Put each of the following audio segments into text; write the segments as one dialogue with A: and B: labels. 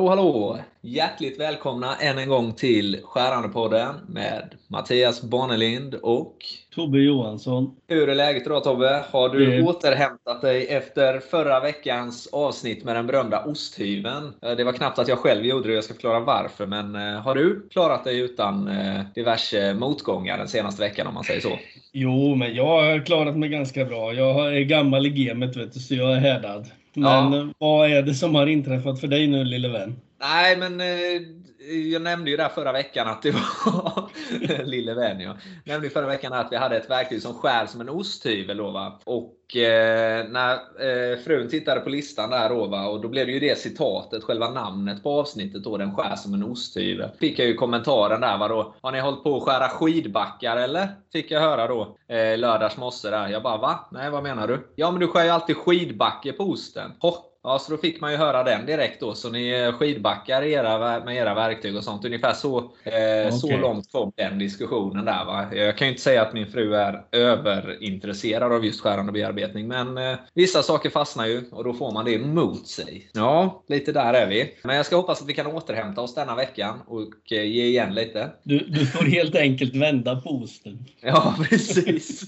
A: Hallå, hallå! Hjärtligt välkomna än en gång till Skärandepodden med Mattias Bonnelind och
B: Tobbe Johansson.
A: Hur är läget idag Tobbe? Har du
B: Det-
A: återhämtat dig efter förra veckans avsnitt med den berömda osthyveln? Eh, Det var knappt att jag själv gjorde det, jag ska förklara varför. Men eh, har du klarat dig utan eh, diverse motgångar den senaste veckan om man säger så?
B: Jo, men jag har klarat mig ganska bra. Jag är gammal i gamet, vet du, så jag är härdad. Men
A: Ja.
B: vad är det som har inträffat för dig nu, lille vän?
A: Nej, men eh, jag nämnde ju där förra veckan att det var... Lille vän, ja. Jag nämnde ju förra veckan att vi hade ett verktyg som skär som en osthyvel. Då, va? Och eh, när eh, frun tittade på listan där då, va? och då blev det ju det citatet, själva namnet på avsnittet då, den skär som en osthyvel. Fick jag ju kommentaren där, va? Då, har ni hållit på att skära skidbackar eller? Fick jag höra då eh, lördags morse där. Jag bara va? Nej, vad menar du? Ja, men du skär ju alltid skidbacke på osten. Hock Ja, så då fick man ju höra den direkt då. Så ni eh, skidbackar era, med era verktyg och sånt. Ungefär så, eh, så
B: Okej.
A: långt kom den diskussionen där. Va? Jag kan ju inte säga att min fru är överintresserad av just skärande bearbetning. Men eh, vissa saker fastnar ju och då får man det emot sig. Ja, lite där är vi. Men jag ska hoppas att vi kan återhämta oss denna veckan och eh, ge igen lite.
B: Du, du får helt enkelt vända på osten.
A: Ja, precis.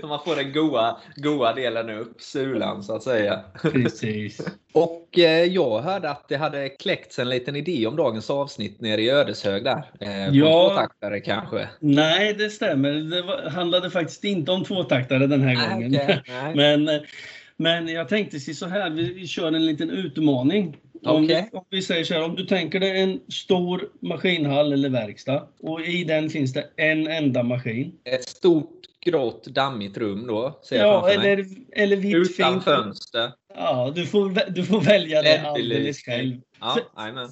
A: Så man får den goa, goa delen upp, sulan så att säga.
B: Precis.
A: Och eh, jag hörde att det hade kläckts en liten idé om dagens avsnitt nere i Ödeshög där. Eh,
B: Ja.
A: tvåtaktare kanske.
B: Nej, det stämmer. Det var, handlade faktiskt inte om tvåtaktare den här
A: Nej,
B: gången.
A: Nej.
B: Men, men jag tänkte så här, vi, vi kör en liten utmaning. Om,
A: Okej.
B: vi, om vi säger så här, om du tänker dig en stor maskinhall eller verkstad och i den finns det en enda maskin.
A: Ett stort grått dammigt rum då. Ser
B: Ja, eller, eller vitt
A: Utan
B: fint.
A: fönster.
B: Ja, du får, du får välja det alldeles själv.
A: Ja.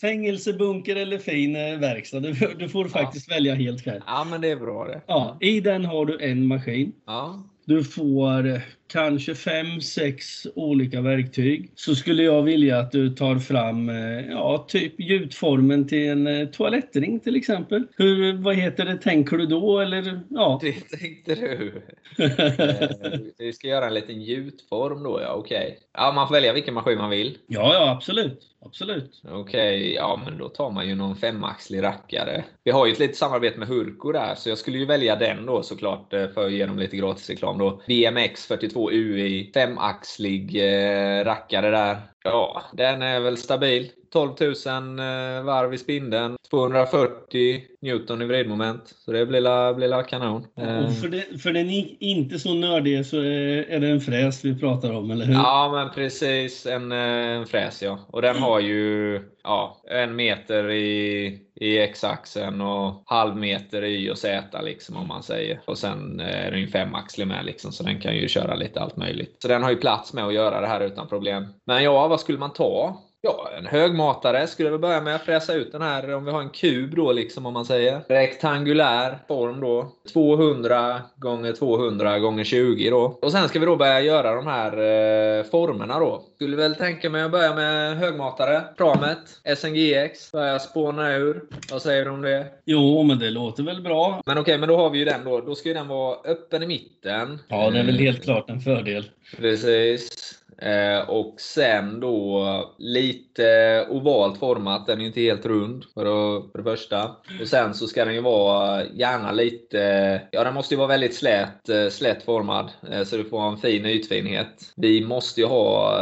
B: Fängelsebunker eller fin eh, verkstad. Du, får- du får faktiskt välja helt själv.
A: ja, men det är bra det.
B: Ja, I den har du en maskin.
A: Ja.
B: Du får eh, kanske fem, sex olika verktyg. Så skulle jag vilja att du tar fram eh, ja, typ gjutformen till en eh, toalettring till exempel. Hur, vad heter det, tänker du då? Eller, ja.
A: Det tänkte du. Eh, Vi ska göra en liten gjutform då, ja. Okej. Ja, man får välja vilken maskin man vill.
B: ja, ja, absolut. Absolut.
A: Okej, ja men då tar man ju någon femaxlig rackare. Vi har ju ett litet samarbete med Hurko där, så jag skulle ju välja den då såklart eh, för att ge dem lite gratisreklam då. BMX 42 UI, femaxlig eh, rackare där. Ja, den är väl stabil. 12 000 eh, varv i spindeln, 240 Newton i vridmoment. Så det blir blir kanon. Eh,
B: Och för, det, för den inte så nördiga så är, det en fräs vi pratar om, eller hur?
A: Ja, men precis. En, eh, en fräs ja. Och den har ju ja, en meter i, i X-axeln och halv meter i Y och Z liksom om man säger. Och sen eh, är den ju femaxlig med liksom, så den kan ju köra lite allt möjligt. Så den har ju plats med att göra det här utan problem. Men ja, vad skulle man ta? Ja, en högmatare skulle vi börja med att fräsa ut den här, om vi har en kub då liksom om man säger. Rektangulär form då. 200 gånger 200 gånger 20 då. Och sen ska vi då börja göra de här eh, formerna då. Skulle väl tänka mig att börja med högmatare, Pramet, SNGX. Börja spåna ur. Vad säger du om det?
B: Jo, men det låter väl bra.
A: Men okej, men då har vi ju den då. Då ska ju den vara öppen i mitten.
B: Ja, det är väl helt klart en fördel.
A: Precis. Eh, och sen då lite ovalt format. Den är inte helt rund för, att, för det första. Och sen så ska den ju vara gärna lite... Ja, den måste ju vara väldigt slät, eh, slätt formad. Eh, så du får en fin ytfinhet. Vi måste ju ha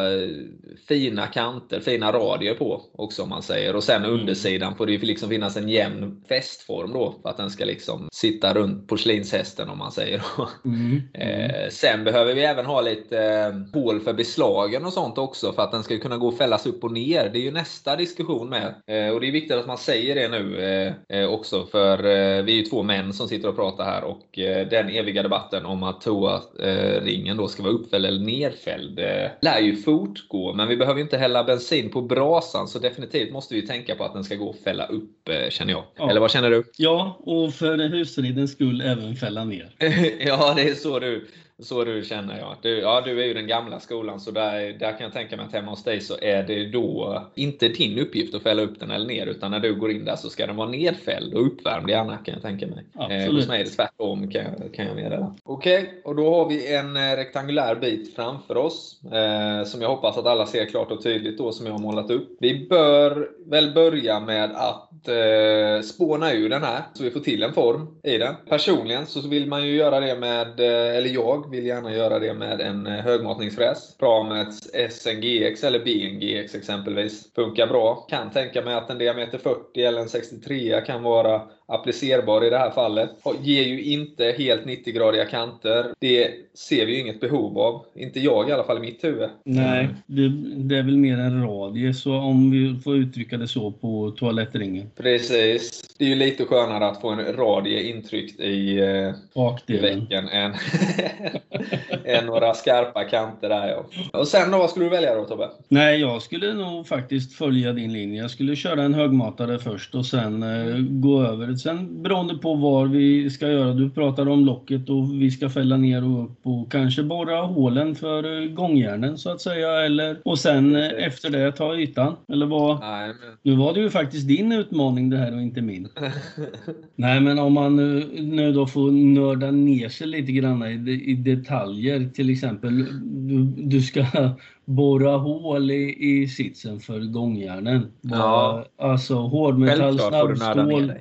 A: fina kanter, fina radier på också om man säger. Och sen undersidan får det ju liksom finnas en jämn fästform då. För att den ska liksom sitta runt porslinshästen om man säger.
B: Mm.
A: Eh, sen behöver vi även ha lite hål för beslagen och sånt också för att den ska kunna gå och fällas upp och ner. Det är ju nästa diskussion med. Eh, och det är viktigt att man säger det nu eh, eh, också för eh, vi är ju två män som sitter och pratar här och den eviga debatten om att toa-ringen då ska vara uppfälld eller nerfälld lär ju fortgå. Men vi behöver inte hälla bensin på brasan så definitivt måste vi tänka på att den ska gå och fälla upp känner jag.
B: Ja.
A: Eller vad känner du?
B: Ja, och för husfridens skull även fälla ner.
A: ja, det är så du. Så du känner jag. Du, ja, du är ju den gamla skolan, så där, där kan jag tänka mig att hemma hos dig så är det då inte din uppgift att fälla upp den eller ner, utan när du går in där så ska den vara nedfälld och uppvärmd gärna kan jag tänka mig. Eh, hos mig är det tvärtom kan jag, kan jag meddela. Okej, okay, och då har vi en eh, rektangulär bit framför oss eh, som jag hoppas att alla ser klart och tydligt då som jag har målat upp. Vi bör väl börja med att eh, spåna ur den här så vi får till en form i den. Personligen så vill man ju göra det med, eh, eller jag vill gärna göra det med en eh, högmatningsfräs. Pramets SNGX eller BNGX exempelvis. Funkar bra. Kan tänka mig att en diameter 40 eller en 63 kan vara applicerbar i det här fallet. Ger ju inte helt 90-gradiga kanter. Det ser vi ju inget behov av. Inte jag i alla fall i mitt huvud.
B: Nej, det, det är väl mer en radie, så om vi får uttrycka det så på toalettringen.
A: Precis. Det är ju lite skönare att få en radie intryckt i, eh, i väggen än, än några skarpa kanter där. Ja. Och sen då, vad skulle du välja då Tobbe?
B: Nej, jag skulle nog faktiskt följa din linje. Jag skulle köra en högmatare först och sen eh, gå över Sen beroende på var vi ska göra. Du pratade om locket och vi ska fälla ner och upp och kanske borra hålen för eh, gångjärnen så att säga. Eller, och sen eh, efter det ta ytan. Eller vad? Nej, men... Nu var det ju faktiskt din utmaning det här och inte min. Nej men om man nu, nu då får nörda ner sig lite grann i, i detaljer. Till exempel, du, du ska borra hål i, i sitsen för gångjärnen. Ja. Alltså hårdmetall, snabbstål.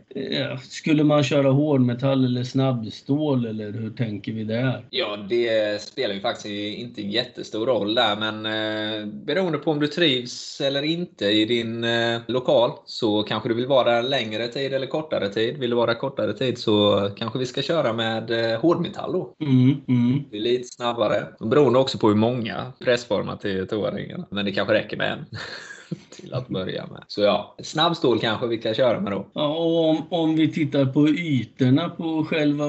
B: Skulle man köra hårdmetall eller snabbstål eller hur tänker vi där?
A: Ja, det spelar ju faktiskt inte en jättestor roll där, men eh, beroende på om du trivs eller inte i din eh, lokal så kanske du vill vara där längre tid eller kortare tid. Vill du vara kortare tid så kanske vi ska köra med eh, hårdmetall då. Mm, mm. Det är lite snabbare. Beroende också på hur många pressformar till toaringarna. Men det kanske räcker med en. till att börja med. Så ja, snabbstål kanske vi kan köra med då.
B: Ja, och om, om vi tittar på ytorna på själva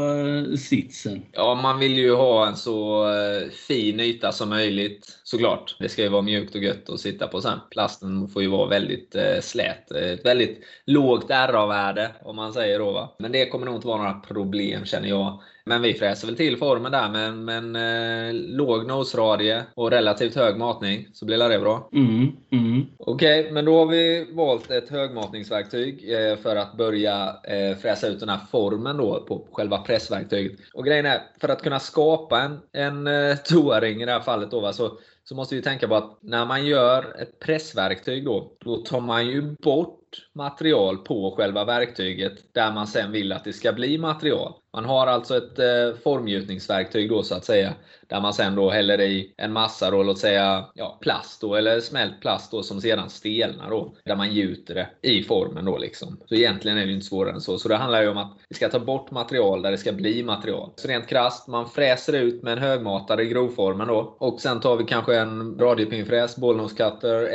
B: sitsen?
A: Ja, man vill ju ha en så eh, fin yta som möjligt såklart. Det ska ju vara mjukt och gött att sitta på sen. Plasten får ju vara väldigt eh, slät. Ett väldigt lågt RA-värde om man säger då. Va? Men det kommer nog inte vara några problem känner jag. Men vi fräser väl till formen där med, med en eh, låg nosradie och relativt hög matning. Så blir det bra? Mm, mm. Okej, okay, men då har vi valt ett högmatningsverktyg eh, för att börja eh, fräsa ut den här formen då på själva pressverktyget. Och grejen är, för att kunna skapa en, en eh, toaring i det här fallet då, va, så, så måste vi tänka på att när man gör ett pressverktyg då, då tar man ju bort material på själva verktyget där man sen vill att det ska bli material. Man har alltså ett eh, formgjutningsverktyg då så att säga där man sen då häller i en massa då, låt säga ja, plast då, eller smält plast då, som sedan stelnar då. Där man gjuter det i formen då liksom. Så egentligen är det inte svårare än så. Så det handlar ju om att vi ska ta bort material där det ska bli material. Så rent krasst, man fräser ut med en högmatare i grovformen då. Och sen tar vi kanske en radiopinfräs, Bollnose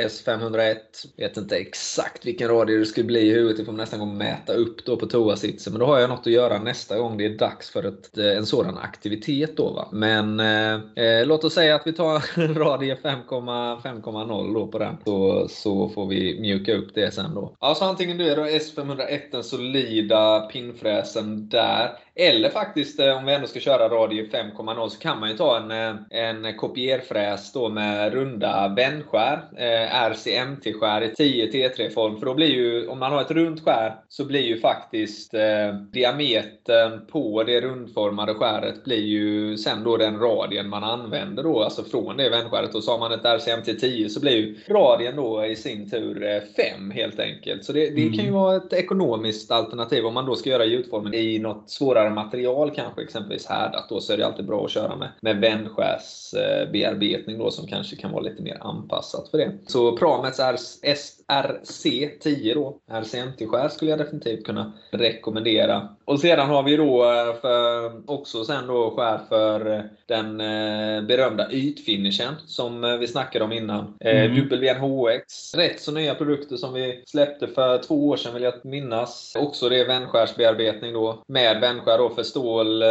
A: S501. Vet inte exakt vilken radie det skulle bli i huvudet. Det får man nästan gå och mäta upp då på toasitsen. Men då har jag något att göra nästa gång det är dags för ett, eh, en sådan aktivitet då. Va? Men eh, eh låt oss säga att vi tar en radie 5,0 då på den. Så, så får vi mjuka upp det sen då. Så antingen du är då S501, den solida pinnfräsen där. Eller faktiskt eh, om vi ändå ska köra radie 5,0 så kan man ju ta en, eh, en kopierfräs då med runda vändskär. Eh, RCMT-skär i 10 T3-form. För då blir ju, om man har ett runt skär, så blir ju faktiskt eh, diametern på det rundformade skäret blir ju sen då den radien man använder då, alltså från det vändskäret. Och så har man ett RCMT 10 så blir ju radien då i sin tur 5 helt enkelt. Så det, det mm. kan ju vara ett ekonomiskt alternativ om man då ska göra gjutformen i något svårare svårare material kanske, exempelvis härdat, då, så är det alltid bra att köra med, med vändskärsbearbetning då, som kanske kan vara lite mer anpassat för det. Så Pramets RC10 då, RC50-skär skulle jag definitivt kunna rekommendera. Och sedan har vi då eh, för, också sen då skär för den eh, berömda ytfinishen som vi snackade om innan. Eh, mm. WNHX. Rätt så nya produkter som vi släppte för två år sedan vill jag minnas. Också det vändskärsbearbetning då med vändskär då för stål, eh,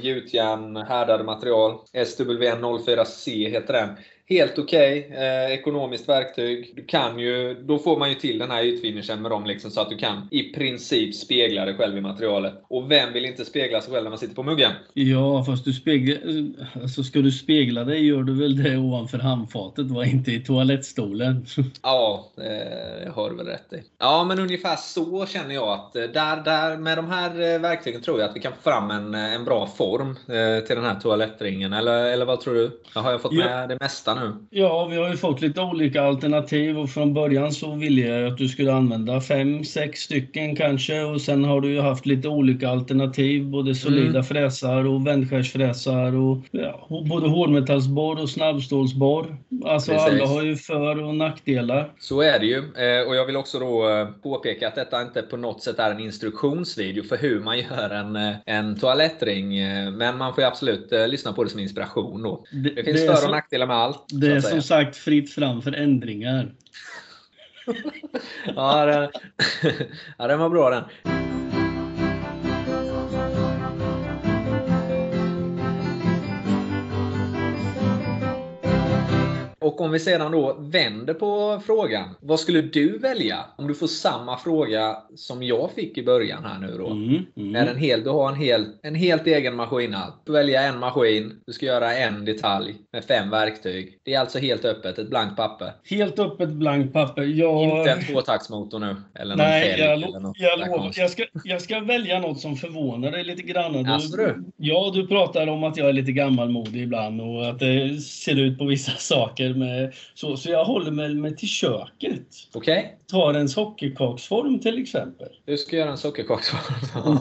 A: gjutjärn, härdade material. SWN04C heter den helt okej. Okay, eh, ekonomiskt verktyg. Du kan ju, då får man ju till den här ytfinishen med dem liksom, så att du kan i princip spegla dig själv i materialet. Och vem vill inte spegla sig själv när man sitter på muggen?
B: Ja, fast du speglar, alltså ska du spegla dig gör du väl det ovanför handfatet, va? Inte i toalettstolen.
A: ja, det har du väl rätt i. Ja, men ungefär så känner jag att eh, där, där med de här eh, verktygen tror jag att vi kan få fram en, en bra form till den här toalettringen. Eller, eller vad tror du? Har jag fått med ja. det mesta nu?
B: Ja, vi har ju fått lite olika alternativ och från början så ville jag att du skulle använda fem, sex stycken kanske och sen har du ju haft lite olika alternativ. Både solida mm. fräsar och vändskärsfräsar och ja, både hårdmetallsborr och snabbstålsborr. Alltså Precis. alla har ju för och nackdelar.
A: Så är det ju. Eh, och jag vill också då eh, påpeka att detta inte på något sätt är en instruktionsvideo för hur man gör en, eh, en toalettring. Men man får ju absolut lyssna på det som inspiration då. Det, finns det för och nackdelar med allt.
B: Det är som sagt fritt fram för ändringar.
A: ja, den, ja, den var bra den. Och om vi sedan då vänder på frågan. Vad skulle du välja om du får samma fråga som jag fick i början här nu då? Mm, mm. En hel, du har en, hel, en helt egen maskinhall. Du väljer en maskin, du ska göra en detalj med fem verktyg. Det är alltså helt öppet, ett blankt papper.
B: Helt öppet blankt papper. Jag...
A: Inte en tvåtaktsmotor nu? Eller
B: Nej, jag, eller något jag lovar. Jag ska, jag ska välja något som förvånar dig lite grann. Du,
A: alltså, du?
B: Ja, du pratar om att jag är lite gammalmodig ibland och att det ser ut på vissa saker med, så, så jag håller mig med till köket.
A: Okej. Okay.
B: Tar en sockerkaksform till exempel.
A: Du ska göra en sockerkaksform?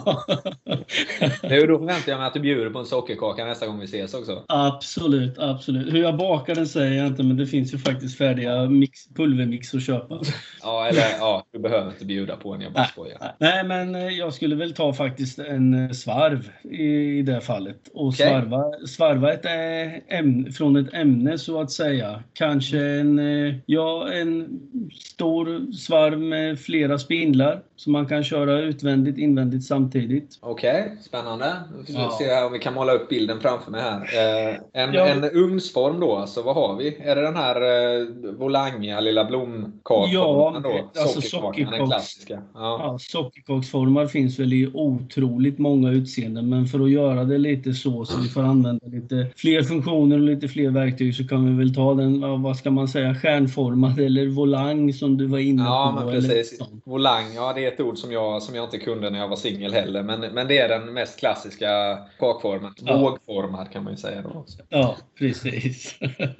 A: nu, då förväntar jag mig att du bjuder på en sockerkaka nästa gång vi ses också.
B: Absolut, absolut. Hur jag bakar den säger jag inte, men det finns ju faktiskt färdiga mix, pulvermix att köpa.
A: ja, eller ja, du behöver inte bjuda på en, jag bara skojar.
B: Nej, men eh, jag skulle väl ta faktiskt en eh, svarv i, i det fallet. Och okay. svarva, svarva ett eh, ämne, från ett ämne så att säga. Kanske en, ja, en stor svarv med flera spindlar som man kan köra utvändigt invändigt samtidigt.
A: Okej, okay, spännande. Vi får ja. se om vi kan måla upp bilden framför mig här. Eh, en, ja. en ugnsform då, alltså vad har vi? Är det den här eh, Volanga lilla blomkakformen
B: ja, då? Alltså klassiska? Ja. Ja, sockerkaksformar finns väl i otroligt många utseenden, men för att göra det lite så, så vi får använda lite fler funktioner och lite fler verktyg, så kan vi väl ta den, vad ska man säga, stjärnformad eller volang som du var inne
A: ja, på. Ja, men precis. Volang, ja det är ett ord som jag, som jag inte kunde när jag var singel heller. Men, men det är den mest klassiska kakformen. Ja. Vågformad kan man ju säga då också.
B: Ja, precis.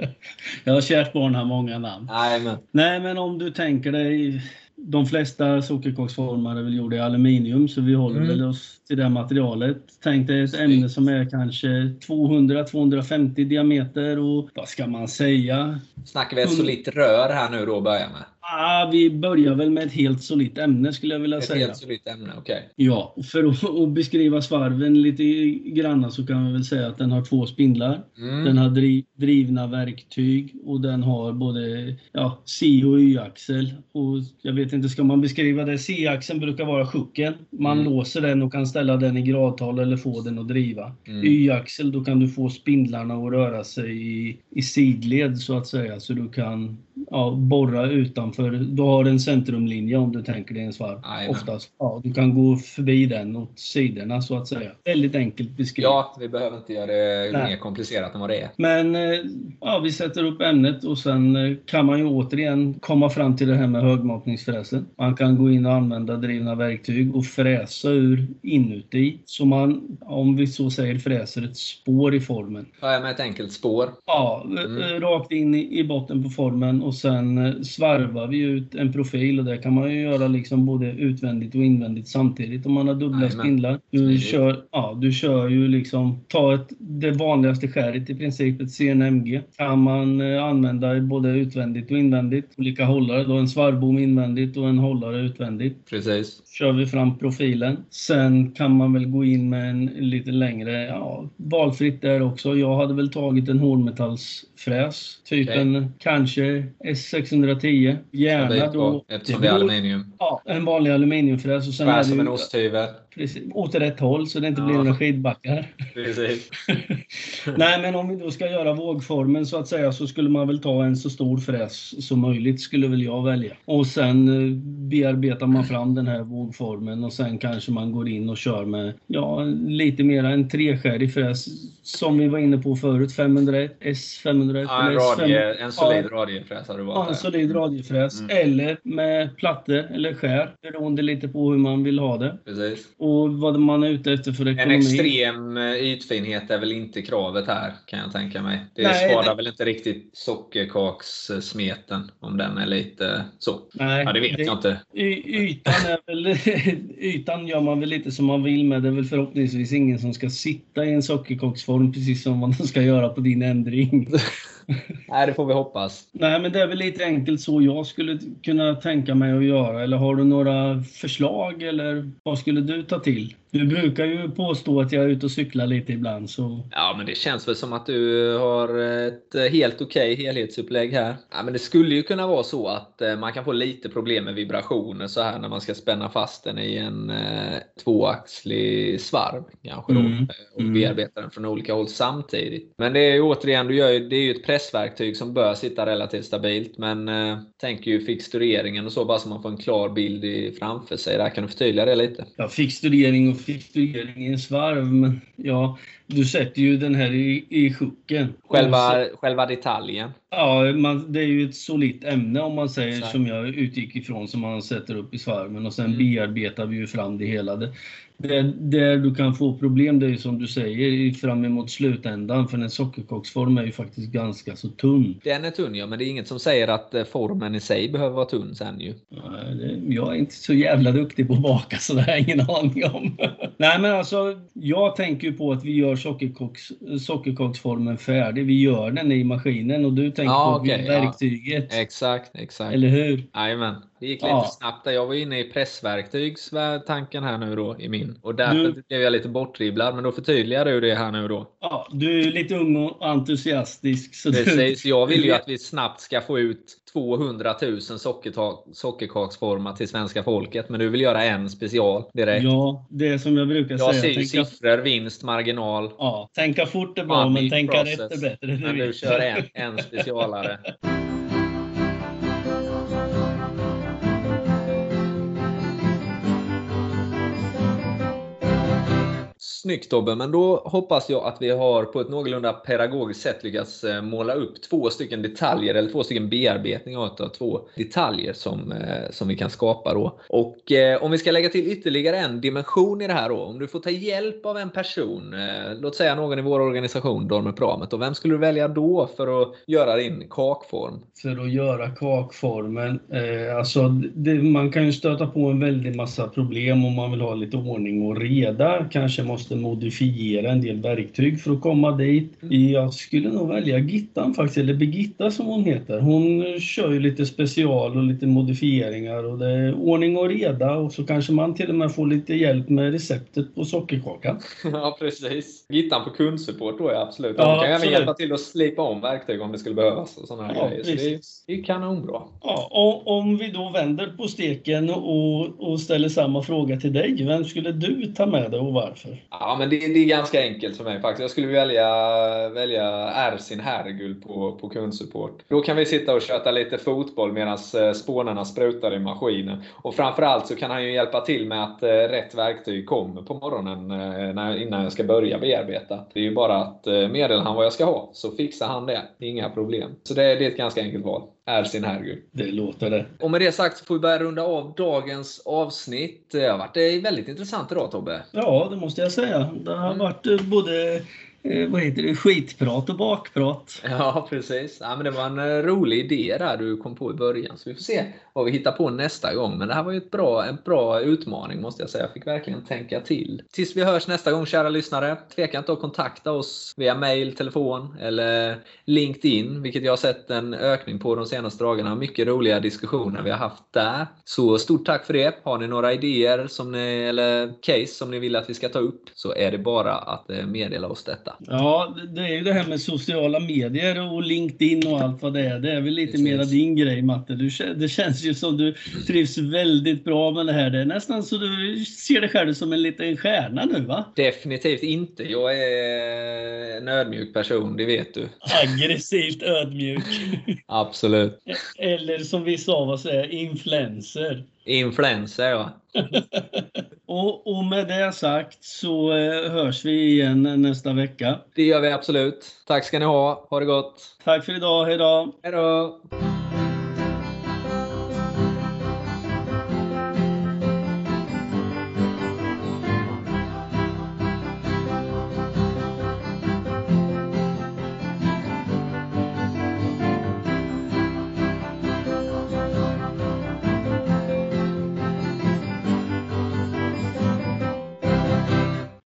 B: jag har kärt barn har många namn.
A: Nej men.
B: Nej, men om du tänker dig de flesta sockerkaksformar är väl gjorda i aluminium så vi håller mm. väl oss till det materialet. Tänk dig ett ämne som är kanske 200-250 diameter och vad ska man säga?
A: Snackar vi ett solitt rör här nu då att börja med?
B: Ah, vi börjar väl med ett helt solitt ämne skulle jag vilja
A: ett
B: säga.
A: Ett helt solitt ämne, okej. Okay.
B: Ja, för att, att, beskriva svarven lite grann så kan vi väl säga att den har två spindlar. Mm. Den har driv, drivna verktyg och den har både ja, C och Y-axel. Och jag vet inte, ska man beskriva det? C-axeln brukar vara sjuken. Man mm. låser den och kan ställa den i gradtal eller få den att driva. Mm. Y-axel, då kan du få spindlarna att röra sig i, i sidled så att säga. Så du kan ja, borra utanför. Du har en centrumlinje om du tänker dig en svarv. Oftast. Ja, du kan gå förbi den åt sidorna så att säga. Väldigt enkelt beskrivet.
A: Ja, vi behöver inte göra det Nej. mer komplicerat än vad det är.
B: Men eh, ja, vi sätter upp ämnet och sen eh, kan man ju återigen komma fram till det här med högmatningsfräsen. Man kan gå in och använda drivna verktyg och fräsa ur inuti. Så man, om vi så säger, fräser ett spår i formen.
A: Ja, med ett enkelt spår.
B: Ja, mm. rakt in i botten på formen och sen eh, svarvar vi ut en profil och det kan man ju göra liksom både utvändigt och invändigt samtidigt om man har dubbla spindlar. Du kör, ja, du kör ju liksom, ta ett, det vanligaste skäret i princip, ett CNMG. Kan man eh, använda både utvändigt och invändigt. Olika hållare, då en svarvbom invändigt och en hållare utvändigt.
A: Precis.
B: Kör vi fram profilen. Sen kan man väl gå in med en lite längre, ja, valfritt där också. Jag hade väl tagit en hårdmetallsfräs. Typ okay. en, kanske S610. Gärna då...
A: Eftersom det är aluminium.
B: Ja, en vanlig aluminiumfräs. Och
A: sen Skär som en osthyvel.
B: Precis. Åt rätt håll så det inte blir
A: Ja.
B: några skidbackar. Nej, men om vi då ska göra vågformen så att säga så skulle man väl ta en så stor fräs som möjligt skulle väl jag välja. Och sen eh, bearbetar man fram den här vågformen och sen kanske man går in och kör med ja, lite mer en treskärig fräs som vi var inne på förut. 501, S501
A: Ja, en,
B: eller S500.
A: radie, en solid
B: Ja.
A: radiefräs hade du
B: Ja,
A: valt
B: en
A: där.
B: solid radiefräs.
A: Mm.
B: Eller med plattor eller skär beroende lite på hur man vill ha det.
A: Precis.
B: Och vad man är ute efter för
A: En
B: ekonomi.
A: extrem eh, ytfinhet är väl inte kravet här, kan jag tänka mig. Det
B: Nej,
A: skadar
B: det-
A: väl inte riktigt sockerkakssmeten, om den är lite så.
B: Nej,
A: Ja, det vet jag inte.
B: Y- ytan, är väl, ytan gör man väl lite som man vill med. Det är väl förhoppningsvis ingen som ska sitta i en sockerkaksform precis som man ska göra på din ändring.
A: Nej, det får vi hoppas.
B: Nej, men det är väl lite enkelt så jag skulle kunna tänka mig att göra. Eller har du några förslag eller vad skulle du ta till? Du brukar ju påstå att jag är ute och cyklar lite ibland så...
A: Ja, men det känns väl som att du har ett eh, helt okej helhetsupplägg här. Ja, men det skulle ju kunna vara så att eh, man kan få lite problem med vibrationer så här när man ska spänna fast den i en eh, tvåaxlig svarv kanske då.
B: Mm.
A: eh, Och
B: Mm.
A: bearbeta den från olika håll samtidigt. Men det är ju återigen, du gör ju, det är ju ett pressverktyg som bör sitta relativt stabilt. Men eh, tänk ju fixtureringen och så bara så man får en klar bild i, framför sig. Där kan du förtydliga det lite.
B: Ja, fixturering och fixturering i en svarv. Men ja, du sätter ju den här i, i sjuken.
A: Själva, själva detaljen.
B: Ja, man, det är ju ett solitt ämne om man säger
A: Exakt.
B: som jag utgick ifrån som man sätter upp i svarven och sen
A: Mm.
B: bearbetar vi ju fram det hela. Det, det, där du kan få problem det är som du säger fram emot slutändan för en sockerkaksform är ju faktiskt ganska så tunn.
A: Den är tunn ja, men det är inget som säger att eh, formen i sig behöver vara tunn sen ju.
B: Nej, det, jag är inte så jävla duktig på att baka så det har jag ingen aning om. Nej men alltså, jag tänker ju på att vi gör sockerkaks, sockerkaksformen färdig. Vi gör den i maskinen och du tänker
A: Ja,
B: på
A: ja.
B: verktyget.
A: Exakt, exakt.
B: Eller hur?
A: Jajamän. Det gick lite
B: Ja.
A: snabbt. Jag var inne i pressverktygstanken här nu då i min. Och därför
B: Du-
A: blev jag lite bortdribblad. Men då förtydligar du det här nu då.
B: Ja, du är lite ung och entusiastisk. Så du,
A: Precis. Jag vill ju att vi snabbt ska få ut 200 000 sockerta- sockerkaksformar till svenska folket. Men du vill göra en special direkt.
B: Ja, det är som jag brukar
A: jag ser
B: säga.
A: ju
B: Tänka,
A: siffror, vinst, marginal.
B: ja, tänka fort är bra, men tänka
A: process.
B: rätt är bättre.
A: Men du kör
B: jag.
A: en, en specialare. Snyggt Tobbe, men då hoppas jag att vi har på ett någorlunda pedagogiskt sätt lyckats eh, måla upp två stycken detaljer, eller två stycken bearbetningar av två detaljer som, eh, som vi kan skapa då. Och eh, om vi ska lägga till ytterligare en dimension i det här då, om du får ta hjälp av en person, eh, låt säga någon i vår organisation, Dormepramet, och vem skulle du välja då för att göra din kakform?
B: För att göra kakformen. Eh, alltså, det, man kan ju stöta på en väldig massa problem om man vill ha lite ordning och reda. Kanske måste modifiera en del verktyg för att komma dit. Jag skulle nog välja Gittan faktiskt, eller Birgitta som hon heter. Hon kör ju lite special och lite modifieringar och det är ordning och reda och så kanske man till och med får lite hjälp med receptet på sockerkakan.
A: Ja, precis. Gittan på kundsupport då, ja, absolut.
B: Ja,
A: De kan även
B: absolut.
A: hjälpa till att slipa om verktyg om det skulle behövas. Och såna här
B: Ja,
A: grejer. Så det, är,
B: precis.
A: det är kanonbra.
B: Ja, och om vi då vänder på steken och, och ställer samma fråga till dig. Vem skulle du ta med dig och varför?
A: Ja, men det, det är ganska enkelt för mig faktiskt. Jag skulle välja, välja Ersin Hergul på, på kundsupport. Då kan vi sitta och köta lite fotboll medan eh, spånarna sprutar i maskinen. Och framförallt så kan han ju hjälpa till med att eh, rätt verktyg kommer på morgonen eh, när, innan jag ska börja bearbeta. Det är ju bara att meddela han vad jag ska ha, så fixar han det. Inga problem. Så det, det är ett ganska enkelt val. Ersin Hergul.
B: Det låter det.
A: Och med det sagt så får vi börja runda av dagens avsnitt. Det har varit eh, väldigt intressant idag Tobbe.
B: Ja, det måste jag säga. Det har varit eh, både Eh, vad heter det, skitprat och bakprat.
A: Ja, precis. Ja, men det var en eh, rolig idé där du kom på i början. Så vi får se vad vi hittar på nästa gång. Men det här var ju ett bra, en bra utmaning måste jag säga. Jag fick verkligen tänka till. Tills vi hörs nästa gång kära lyssnare. Tveka inte att kontakta oss via mail, telefon eller LinkedIn. Vilket jag har sett en ökning på de senaste dagarna. Mycket roliga diskussioner vi har haft där. Så stort tack för det. Har ni några idéer som ni, eller case som ni vill att vi ska ta upp så är det bara att eh, meddela oss detta.
B: Ja, det är ju det här med sociala medier och LinkedIn och allt vad det är. Det är väl lite
A: Precis.
B: mera din grej Matte. Du, det känns ju som du trivs väldigt bra med det här. Det är nästan så du ser dig själv som en liten stjärna nu va?
A: Definitivt inte. Jag är en ödmjuk person, det vet du.
B: Aggressivt ödmjuk.
A: Absolut.
B: Eller som vissa av oss är, influencer.
A: Influencer, ja.
B: Och, och med det sagt så eh, hörs vi igen nästa vecka.
A: Det gör vi absolut. Tack ska ni ha. Ha det gott.
B: Tack för idag, hejdå!
A: Hej då!